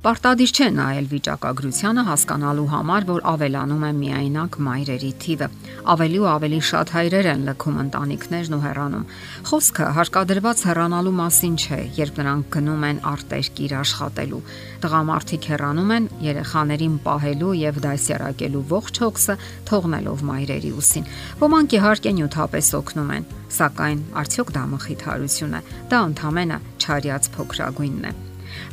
Պարտադիր չէ նայել վիճակագրությանը հասկանալու համար, որ ավելանում է միայնակ մայրերի թիվը։ Ավելի ու ավելի շատ հայրեր են լքում ընտանիքներն ու հեռանում։ Խոսքը հարկադրված հեռանալու մասին չէ, երբ նրանք գնում են արտերկիր աշխատելու։ Տղամարդիկ հեռանում են երեխաներին պահելու եւ դասյարակելու ողջ հոգսը թողնելով մայրերի ուսին։ Ոմանք իհարկե նյութապես օգնում են, սակայն արդյոք դա մխիթարություն է։ Դա ընդհանրապես չարյաց փոքրագույնն է։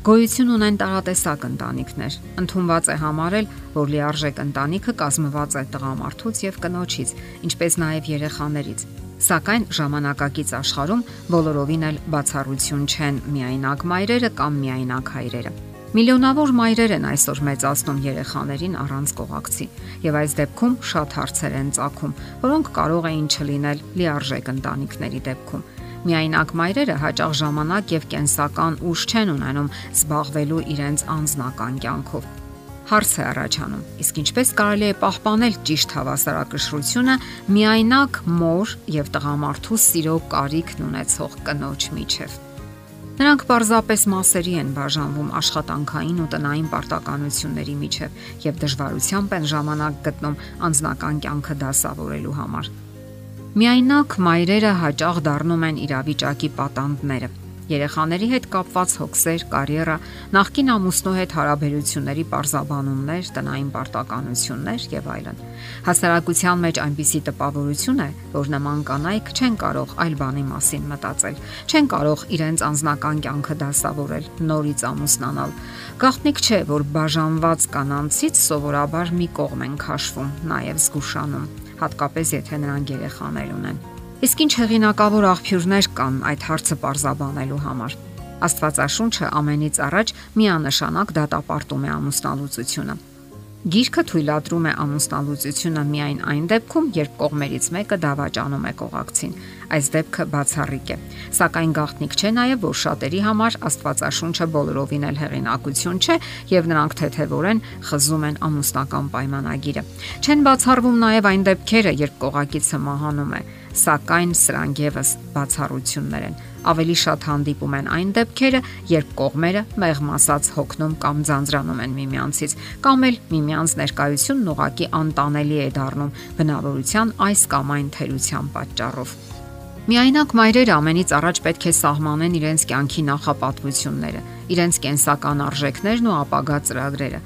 Գոյություն ունեն տարատեսակ ընտանիքներ։ Ընթոնված է համարել, որ լիարժեք ընտանիքը կազմված է տղամարդուց եւ կնոջից, ինչպես նաեւ երեխաներից։ Սակայն ժամանակակից աշխարհում բոլորովին էլ բացառություն չեն միայնակ մայրերը կամ միայնակ հայրերը։ Միլիոնավոր մայրեր են այսօր մեծացնում երեխաներին առանց կողակցի, եւ այս դեպքում շատ հարցեր են ծագում, որոնք կարող էին չլինել լիարժեք ընտանիքների դեպքում Միայնակ մայրերը հաճախ ժամանակ եւ կենսական ուժ չեն ունենում զբաղվելու իրենց անձնական կյանքով։ Հարց է առաջանում. իսկ ինչպես կարելի է պահպանել ճիշտ հավասարակշռությունը միայնակ մոր եւ տղամարդու սիրո կարիքն ունեցող կնոջ միջև։ Նրանք պարզապես մասերի են բաժանվում աշխատանքային ու տնային պարտականությունների միջև եւ դժվարությամբ են ժամանակ գտնում անձնական կյանքը դասավորելու համար։ Միայնակ մայրերը հաճախ դառնում են իրավիճակի պատանդները։ Երեխաների հետ կապված հոգսեր, կարիերա, նախկին ամուսնու հետ հարաբերությունների parzabanumներ, տնային պարտականություններ եւ այլն։ Հասարակության մեջ այնպիսի տպավորություն է, որ նման կանայք չեն կարող այլ բանի մասին մտածել, չեն կարող իրենց անձնական կյանքը դասավորել, նորից ամուսնանալ։ Գաղտնիք չէ, որ բաժանված կանանցից սովորաբար մի կողմ են քաշվում, նաեւ զգուշանում հատկապես եթե նրանք երեխաներ ունեն։ Իսկ ինչ հեղինակավոր աղբյուրներ կան այդ հարցը parzabanելու համար։ Աստվածաշունչը ամենից առաջ միանշանակ դատապարտում է ամուսնալուծությունը։ Գիրքը թույլատրում է ամուսնալուծությունը միայն այն դեպքում, երբ կողմերից մեկը դավաճանում է կողակցին։ Այս դեպքը բացառիկ է։ Սակայն գաղտնիք չէ նաև, որ շատերի համար Աստվածաշունչը բոլորովին էլ հեղինակություն չէ եւ նրանք թեթևորեն խզում են ամուսնական պայմանագիրը։ Չեն բացառվում նաև այն դեպքերը, երբ կողակիցը մահանում է, սակայն սրանք եւս բացառություններ են ավելի շատ հանդիպում են այն դեպքերը, երբ կողմերը մեղմ ասած հոգնում կամ ձանձրանում են միմյանցից, կամ էլ միմյանց ներկայությունն ուղակի անտանելի է դառնում բնավորության այս կամ այն թերության պատճառով։ Միայնակ մայրերը ամենից առաջ պետք է սահմանեն իրենց կյանքի նախապատվությունները, իրենց կենսական արժեքներն ու ապագա ծրագրերը։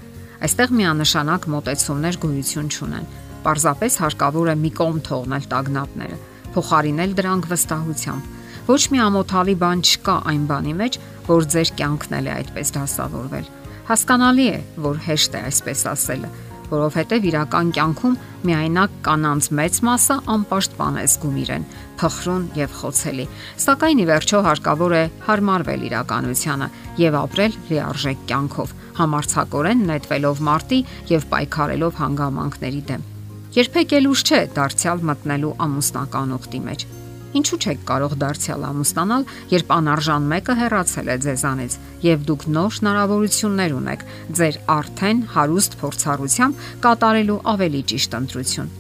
Այստեղ միանշանակ մտեցումներ գոյություն չունեն։ Պարզապես հարկավոր է մի կողմ թողնել տագնապները, փոխարինել դրանք վստահությամբ Ոչ մի ամոթալի բան չկա այն բանի մեջ, որ ձեր կյանքն էլ է այդպես դասավորվել։ Հասկանալի է, որ հեշտ է այսպես ասելը, որովհետև իրական կյանքում միայնակ կանանց մեծ մասը անպաշտպան է զգում իրեն, փխրուն եւ խոցելի։ Սակայն ի վերջո հարկավոր է հարմարվել իրականությանը եւ ապրել լիարժեք կյանքով, համարցակորեն նետվելով մարտի եւ պայքարելով հանգամանքների դեմ։ Երբեք էլ ուշ չէ դարձյալ մտնելու ամուսնական ուխտի մեջ։ Ինչու չեք կարող դարձյալ ամուսնանալ, երբ անարժան մեկը հեռացել է ձեզանից եւ դուք նոր հնարավորություններ ունեք ձեր արդեն հարուստ փորձառությամբ կատարելու ավելի ճիշտ ընտրություն։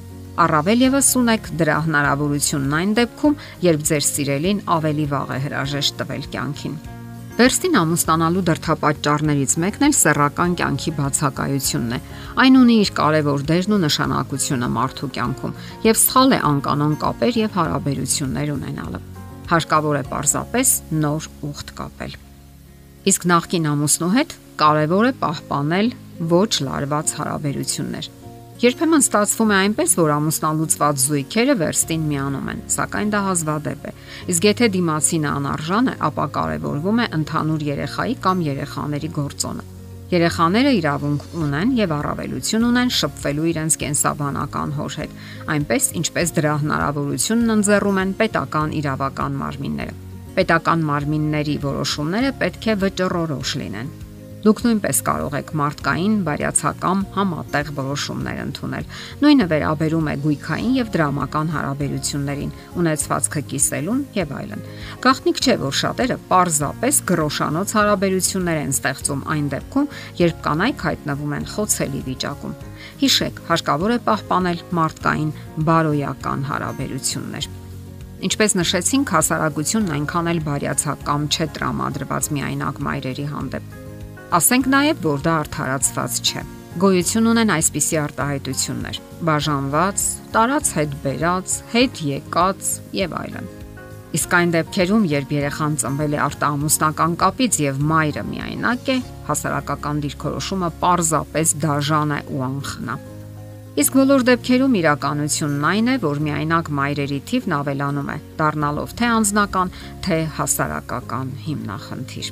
Առավել եւս ունեք դրա հնարավորությունն այն դեպքում, երբ ձեր սիրելին ավելի վաղ է հրաժեշտ տվել կյանքին։ Վերստին ամուսնանալու դրթապաճառներից մեկն էլ սեռական կյանքի բացակայությունն է։ Այն ունի իր կարևոր դերն ու նշանակությունը մարդու կյանքում եւ սխալ է անկանոն կապեր եւ հարաբերություններ ունենալը։ Հարկավոր է պարզապես նոր ուխտ կապել։ Իսկ նախկին ամուսնու հետ կարևոր է պահպանել ոչ լարված հարաբերություններ Երբեմն ստացվում է այնպես, որ ամուսնալուծված զույգերը վերստին միանում են, սակայն դա հազվադեպ է։ Իսկ եթե դիմացինը անարժան է, ապա կարևորվում է ընդհանուր երեխայի կամ երեխաների գործոնը։ Երեխաները իրավունք ունեն եւ առավելություն ունեն շփվելու իրենց կենսաբանական հոր հետ, այնպես ինչպես դրա հնարավորությունն ընձեռում են պետական իրավական մարմինները։ Պետական մարմինների որոշումները պետք է վճռորոշ լինեն Դուք նույնպես կարող եք մարդկային, բարյացակամ համատեղ որոշումներ ընդունել։ Նույնը վերաբերում է գույքային եւ դրամական հարաբերություններին, ունեցվածքը կիսելուն եւ այլն։ Գաղտնիք չէ, որ շատերը պարզապես գրոշանոց հարաբերություններ են ստեղծում այն դեպքում, երբ կանայք հայտնվում են խոցելի վիճակում։ Հիշեք, հարկավոր է պահպանել մարդկային բարոյական հարաբերություններ։ Ինչպես նշեցինք, հասարակությունն այնքան էլ բարյացակամ չէ տրամադրված միայնակ մայրերի հանդեպ Ասենք նաև, որ դա արդարացված չէ։ Գոյություն ունեն այսպիսի արտահայտություններ՝ բաժանված, տարած հետ բերած, հետ եկած եւ այլն։ Իսկ այն դեպքերում, երբ երեխան ծնվել է արտահամուսնական կապից եւ մայրը միայնակ է, հասարակական դիրքորոշումը պարզապես դաժան է ու անխնա։ Իսկ բոլոր դեպքերում իրականությունն այն է, որ միայնակ մայրերի թիվն ավելանում է, դառնալով թե անձնական, թե հասարակական հիմնախնդիր։